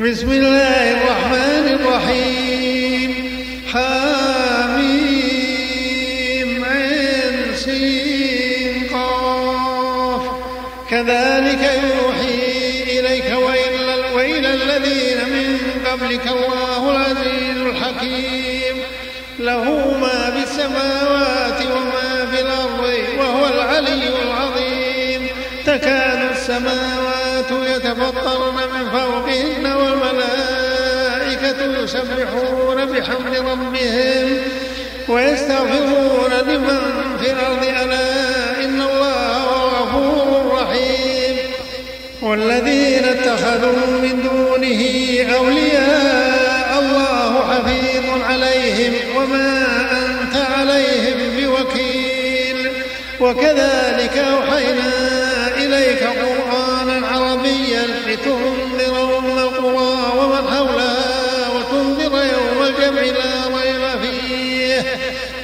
بسم الله الرحمن الرحيم. حاميم يسبحون بحمد ربهم ويستغفرون لمن في الأرض ألا إن الله غفور رحيم والذين اتخذوا من دونه أولياء الله حفيظ عليهم وما أنت عليهم بوكيل وكذلك أوحينا إليك قرآنا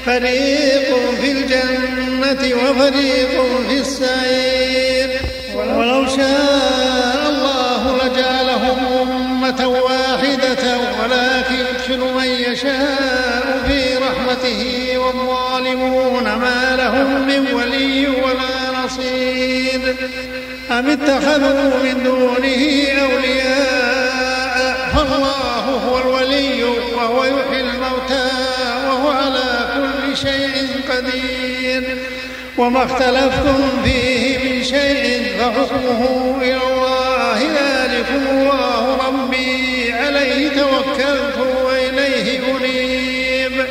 فريق في الجنة وفريق في السعير ولو شاء الله لجعلهم أمة واحدة ولكن يدخل من يشاء في رحمته والظالمون ما لهم من ولي ولا نصير أم اتخذوا من دونه أولياء فالله هو الولي وهو يحيي الموتى على كل شيء قدير. وما اختلفتم فيه من شيء فحكمه إلى الله ذلكم الله ربي. عليه توكلت وإليه أنيب.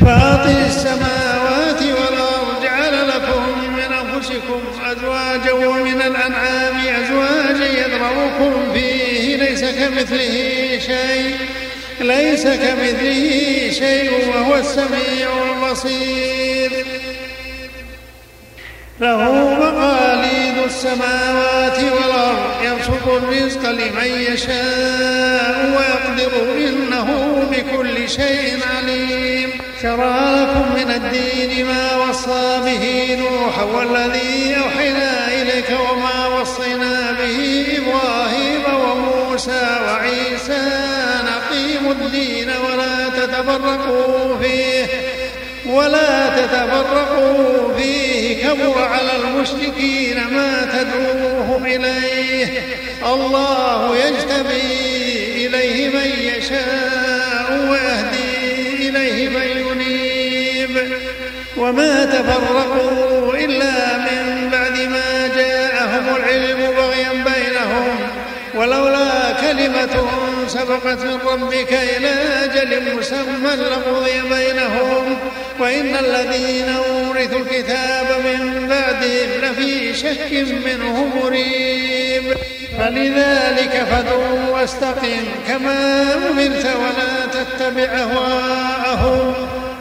فاطر السماوات والأرض جعل لكم من أنفسكم أزواجا ومن الأنعام أزواجا يضربكم فيه ليس كمثله شيء. ليس كمثله شيء وهو السميع البصير. له مقاليد السماوات والأرض يبسط الرزق لمن يشاء ويقدر إنه بكل شيء عليم. شرع لكم من الدين ما وصى به نوحا والذي أوحينا إليك وما وصينا به إبراهيم وموسى وعيسى الدين ولا تتفرقوا فيه ولا تتفرقوا فيه. كبر على المشركين ما تدعوهم إليه. الله يجتبي إليه من يشاء ويهدي إليه من ينيب. وما تفرقوا إلا من بعد ما جاءهم العلم ولولا كلمة سبقت من ربك إلى أجل مسمى لقضي بينهم وإن الذين أورثوا الكتاب من بعدهم لفي شك منه مريب. فلذلك فدع واستقم كما أمرت ولا تتبع أهواءهم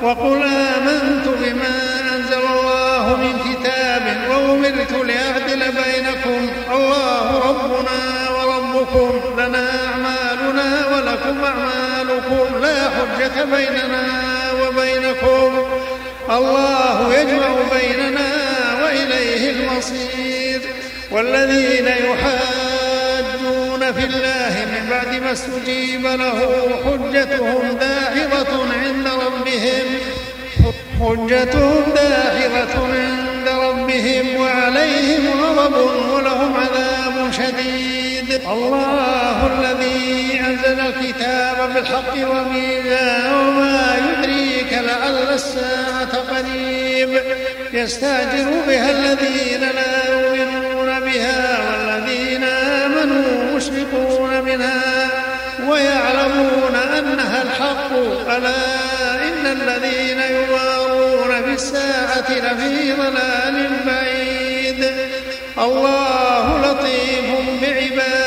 وقل آمنت بما أنزل الله من كتاب وأمرت لأعدل بينكم الله ربنا وربكم لنا أعمالنا ولكم أعمالكم. لا حجة بيننا وبينكم. الله يجمع بيننا وإليه المصير. والذين يحاجون في الله من بعد ما استجيب له حجتهم داحضة عند ربهم. حجتهم داحضة عند ربهم وعليهم غضب ولهم الله الذي أنزل الكتاب بالحق وميزان وما يدريك لعل الساعة قريب. يستعجل بها الذين لا يؤمنون بها والذين آمنوا مشركون منها ويعلمون أنها الحق. ألا إن الذين يمارون في الساعة لفي ضلال بعيد. الله لطيف بعباده.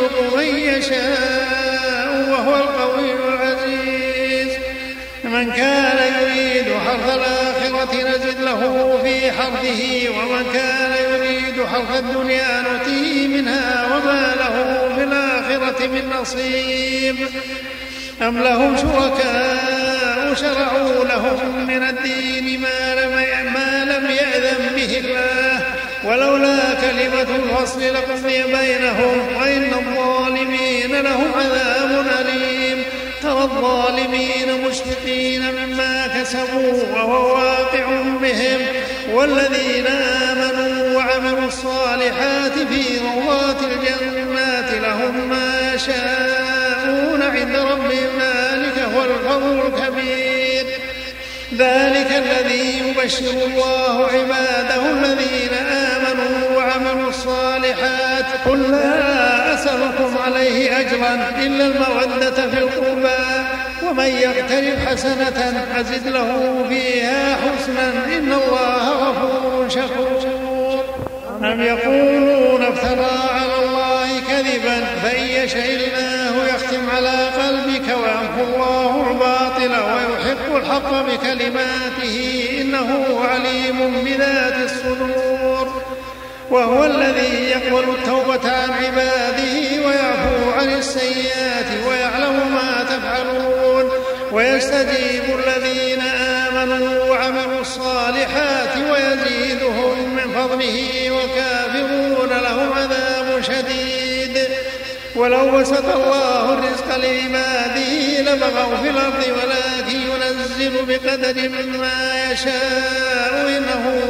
يرزق من يشاء وهو القوي العزيز. من كان يريد حرث الآخرة نزد له في حرثه ومن كان يريد حرث الدنيا نؤتيه منها وما له في الآخرة من نصيب. أم لهم شركاء شرعوا لهم من الدين ما لم ما لم يأذن به الله؟ ولولا كلمة الفصل لقضي بينهم وإن الظالمين الظالمين مشفقين مما كسبوا وهو واقع بهم. والذين آمنوا وعملوا الصالحات في روضات الجنات لهم ما يشاءون عند ربهم ذلك هو الفضل الكبير. ذلك الذي يبشر الله عباده الذين آمنوا قل لا أسألكم عليه أجرا إلا المودة في القربى ومن يقترف حسنة أزد له فيها حسنا إن الله غفور شكور. أم يقولون افترى على الله كذبا فإن يشاء الله يختم على قلبك ويمحو الله الباطل ويحق الحق بكلماته إنه عليم بذات الصدور. وهو الذي يقبل التوبة عن عباده ويعفو عن السيئات ويعلم ما تفعلون ويستجيب الذين آمنوا وعملوا الصالحات ويزيدهم من فضله وكافرون لهم عذاب شديد. ولو بسط الله الرزق لعباده لبغوا في الأرض ولكن ينزل بقدر ما يشاء إنه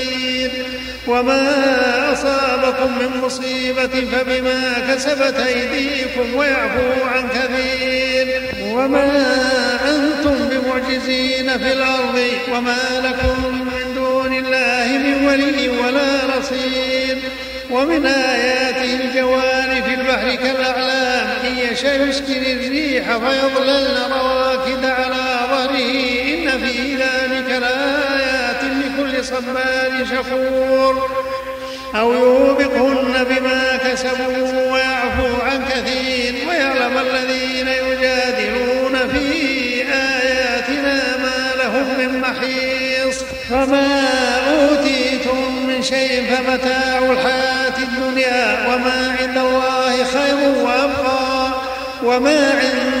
وما أصابكم من مصيبة فبما كسبت أيديكم ويعفو عن كثير. وما أنتم بمعجزين في الأرض وما لكم من دون الله من ولي ولا نصير. ومن آياته الجوار في البحر كالأعلام إن يشاء يسكن الريح فيضللن رواكد على ظهره. إن في ذلك لكل صبار شكور أو يوبقهن بما كسبوا ويعفو عن كثير ويعلم الذين يجادلون في آياتنا ما لهم من محيص. فما أوتيتم من شيء فمتاع الحياة الدنيا وما عند الله خير وأبقى وما عند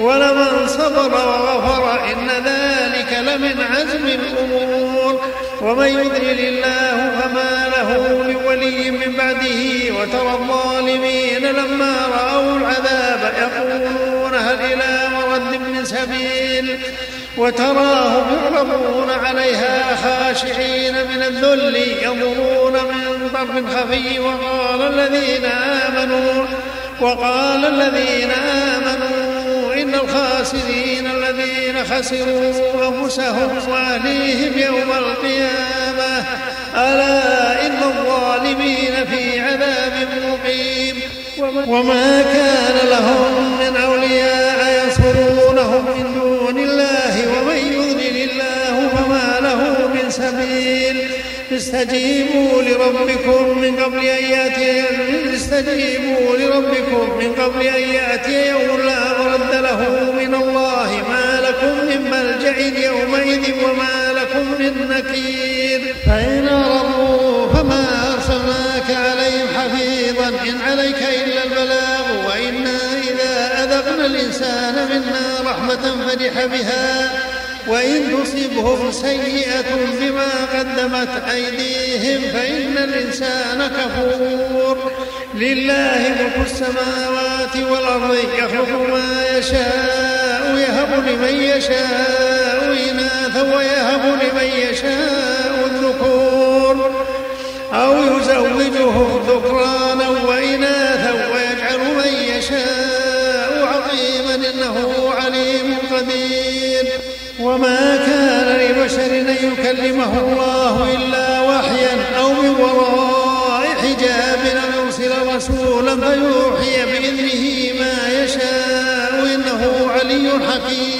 ولمن صبر وغفر إن ذلك لمن عزم الأمور. ومن يضلل الله فما له من ولي من بعده وترى الظالمين لما رأوا العذاب يقولون هل إلى مرد من سبيل وتراهم يعرضون عليها خاشعين من الذل ينظرون من طرف خفي وقال الذين آمنوا وقال الذين آمنوا إن الخاسرين الذين خسروا أنفسهم وأهليهم يوم القيامة. ألا إن الظالمين في عذاب مقيم. وما كان لهم من أولياء ينصرونهم من دون الله ومن يضلل الله فما له من سبيل. استجيبوا لربكم من قبل أن يأتي استجيبوا لربكم من قبل أن يأتي يوم لا نكير فإن أرضوا فما أرسلناك عليهم حفيظا إن عليك إلا البلاغ. وإنا إذا أذقنا الإنسان منا رحمة فرح بها. وإن تصبهم سيئة بما قدمت أيديهم فإن الإنسان كفور. لله ملك السماوات والأرض يخلق ما يشاء يهب لمن يشاء. إناثا ويهب لمن يشاء الذكور أو يزوجهم ذكرانا وإناثا ويجعل من يشاء عظيما إنه عليم قدير. وما كان لبشر أن يكلمه الله إلا وحيا أو من وراء حجاب أو يرسل رسولا فيوحي بإذنه ما يشاء إنه علي حكيم.